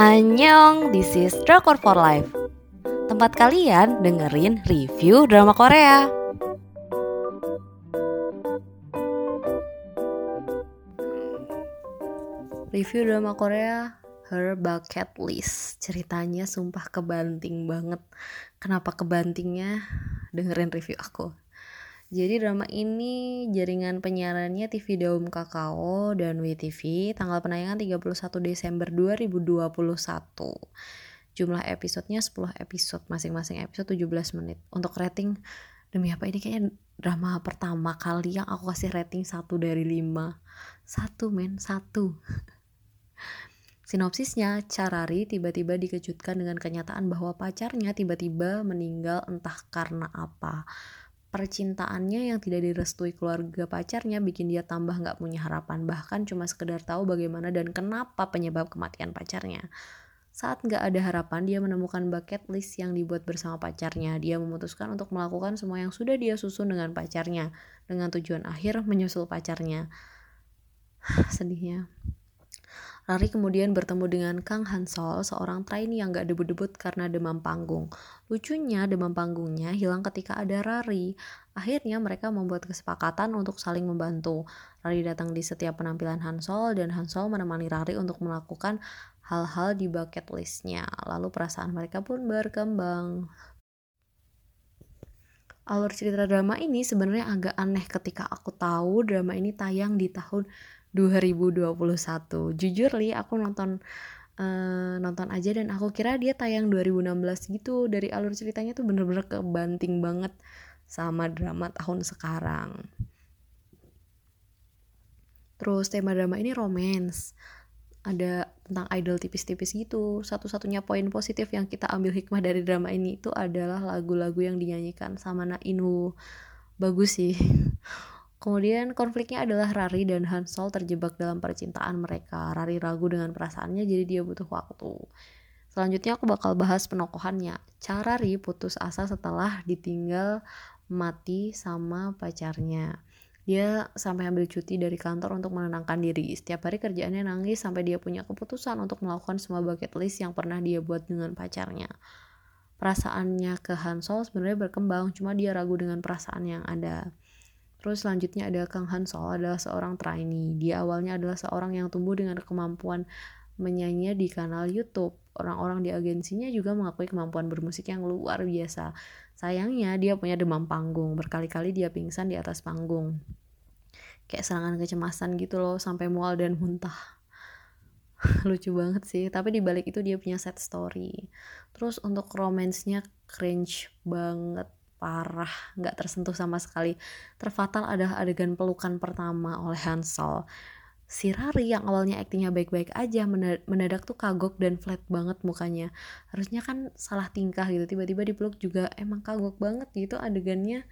Annyeong, this is Drakor for Life. Tempat kalian dengerin review drama Korea. Review drama Korea Her Bucket List. Ceritanya sumpah kebanting banget. Kenapa kebantingnya? Dengerin review aku jadi drama ini jaringan penyiarannya TV Daum Kakao dan WTV tanggal penayangan 31 Desember 2021. Jumlah episodenya 10 episode, masing-masing episode 17 menit. Untuk rating demi apa ini kayaknya drama pertama kali yang aku kasih rating 1 dari 5. Satu men, satu. Sinopsisnya, Carari tiba-tiba dikejutkan dengan kenyataan bahwa pacarnya tiba-tiba meninggal entah karena apa percintaannya yang tidak direstui keluarga pacarnya bikin dia tambah nggak punya harapan. Bahkan cuma sekedar tahu bagaimana dan kenapa penyebab kematian pacarnya. Saat nggak ada harapan dia menemukan bucket list yang dibuat bersama pacarnya. Dia memutuskan untuk melakukan semua yang sudah dia susun dengan pacarnya dengan tujuan akhir menyusul pacarnya. Sedihnya Rari kemudian bertemu dengan Kang Hansol, seorang trainee yang gak debut-debut karena demam panggung. Lucunya, demam panggungnya hilang ketika ada Rari. Akhirnya mereka membuat kesepakatan untuk saling membantu. Rari datang di setiap penampilan Hansol dan Hansol menemani Rari untuk melakukan hal-hal di bucket listnya. Lalu perasaan mereka pun berkembang. Alur cerita drama ini sebenarnya agak aneh ketika aku tahu drama ini tayang di tahun 2021 jujur li aku nonton uh, nonton aja dan aku kira dia tayang 2016 gitu. Dari alur ceritanya tuh bener-bener kebanting banget sama drama tahun sekarang. Terus tema drama ini romance. Ada tentang idol tipis-tipis gitu. Satu-satunya poin positif yang kita ambil hikmah dari drama ini itu adalah lagu-lagu yang dinyanyikan sama Na Inwoo bagus sih Kemudian konfliknya adalah Rari dan Hansol terjebak dalam percintaan mereka. Rari ragu dengan perasaannya jadi dia butuh waktu. Selanjutnya aku bakal bahas penokohannya. Cara Rari putus asa setelah ditinggal mati sama pacarnya. Dia sampai ambil cuti dari kantor untuk menenangkan diri. Setiap hari kerjaannya nangis sampai dia punya keputusan untuk melakukan semua bucket list yang pernah dia buat dengan pacarnya. Perasaannya ke Hansol sebenarnya berkembang, cuma dia ragu dengan perasaan yang ada. Terus selanjutnya ada Kang Hansol adalah seorang trainee. Dia awalnya adalah seorang yang tumbuh dengan kemampuan menyanyi di kanal YouTube. Orang-orang di agensinya juga mengakui kemampuan bermusik yang luar biasa. Sayangnya dia punya demam panggung. Berkali-kali dia pingsan di atas panggung. Kayak serangan kecemasan gitu loh sampai mual dan muntah. Lucu banget sih, tapi di balik itu dia punya set story. Terus untuk romansnya cringe banget parah nggak tersentuh sama sekali. Terfatal adalah adegan pelukan pertama oleh Hansel. Si Rari yang awalnya aktingnya baik-baik aja mendadak tuh kagok dan flat banget mukanya. Harusnya kan salah tingkah gitu tiba-tiba dipeluk juga emang kagok banget gitu adegannya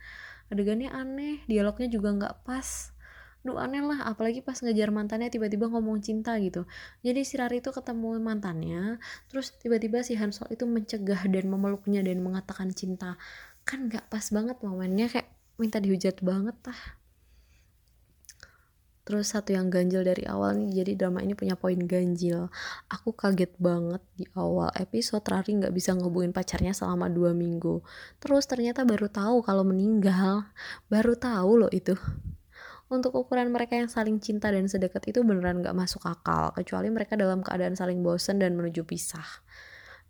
adegannya aneh dialognya juga nggak pas. Duh aneh lah, apalagi pas ngejar mantannya tiba-tiba ngomong cinta gitu. Jadi si Rari itu ketemu mantannya, terus tiba-tiba si Hansol itu mencegah dan memeluknya dan mengatakan cinta kan nggak pas banget momennya kayak minta dihujat banget lah. Terus satu yang ganjil dari awal nih jadi drama ini punya poin ganjil. Aku kaget banget di awal episode Rari nggak bisa ngehubungin pacarnya selama dua minggu. Terus ternyata baru tahu kalau meninggal. Baru tahu loh itu. Untuk ukuran mereka yang saling cinta dan sedekat itu beneran gak masuk akal kecuali mereka dalam keadaan saling bosan dan menuju pisah.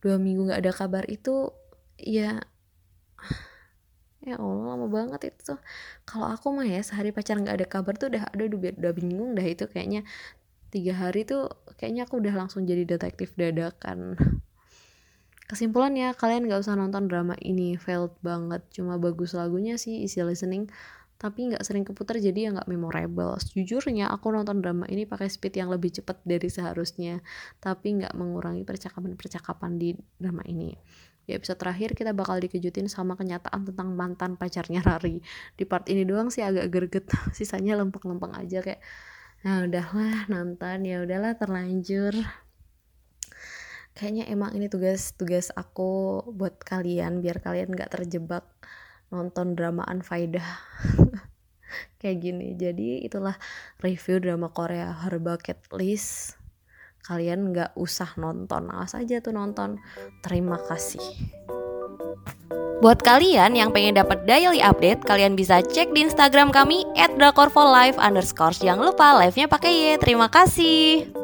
Dua minggu gak ada kabar itu ya ya Allah lama banget itu tuh. Kalau aku mah ya sehari pacaran nggak ada kabar tuh udah ada udah, udah bingung dah itu kayaknya. Tiga hari tuh kayaknya aku udah langsung jadi detektif dadakan. Kesimpulannya kalian nggak usah nonton drama ini failed banget. Cuma bagus lagunya sih isi listening. Tapi nggak sering keputar jadi ya nggak memorable. Jujurnya aku nonton drama ini pakai speed yang lebih cepat dari seharusnya, tapi nggak mengurangi percakapan-percakapan di drama ini. Di episode terakhir kita bakal dikejutin sama kenyataan tentang mantan pacarnya Rari. Di part ini doang sih agak greget, sisanya lempeng-lempeng aja kayak nah udahlah nonton ya udahlah terlanjur. Kayaknya emang ini tugas-tugas aku buat kalian biar kalian gak terjebak nonton drama Anfaidah. kayak gini jadi itulah review drama Korea Her Bucket List kalian nggak usah nonton awas aja tuh nonton terima kasih Buat kalian yang pengen dapat daily update, kalian bisa cek di Instagram kami @drakorfolive. Jangan lupa live-nya pakai Y. Terima kasih.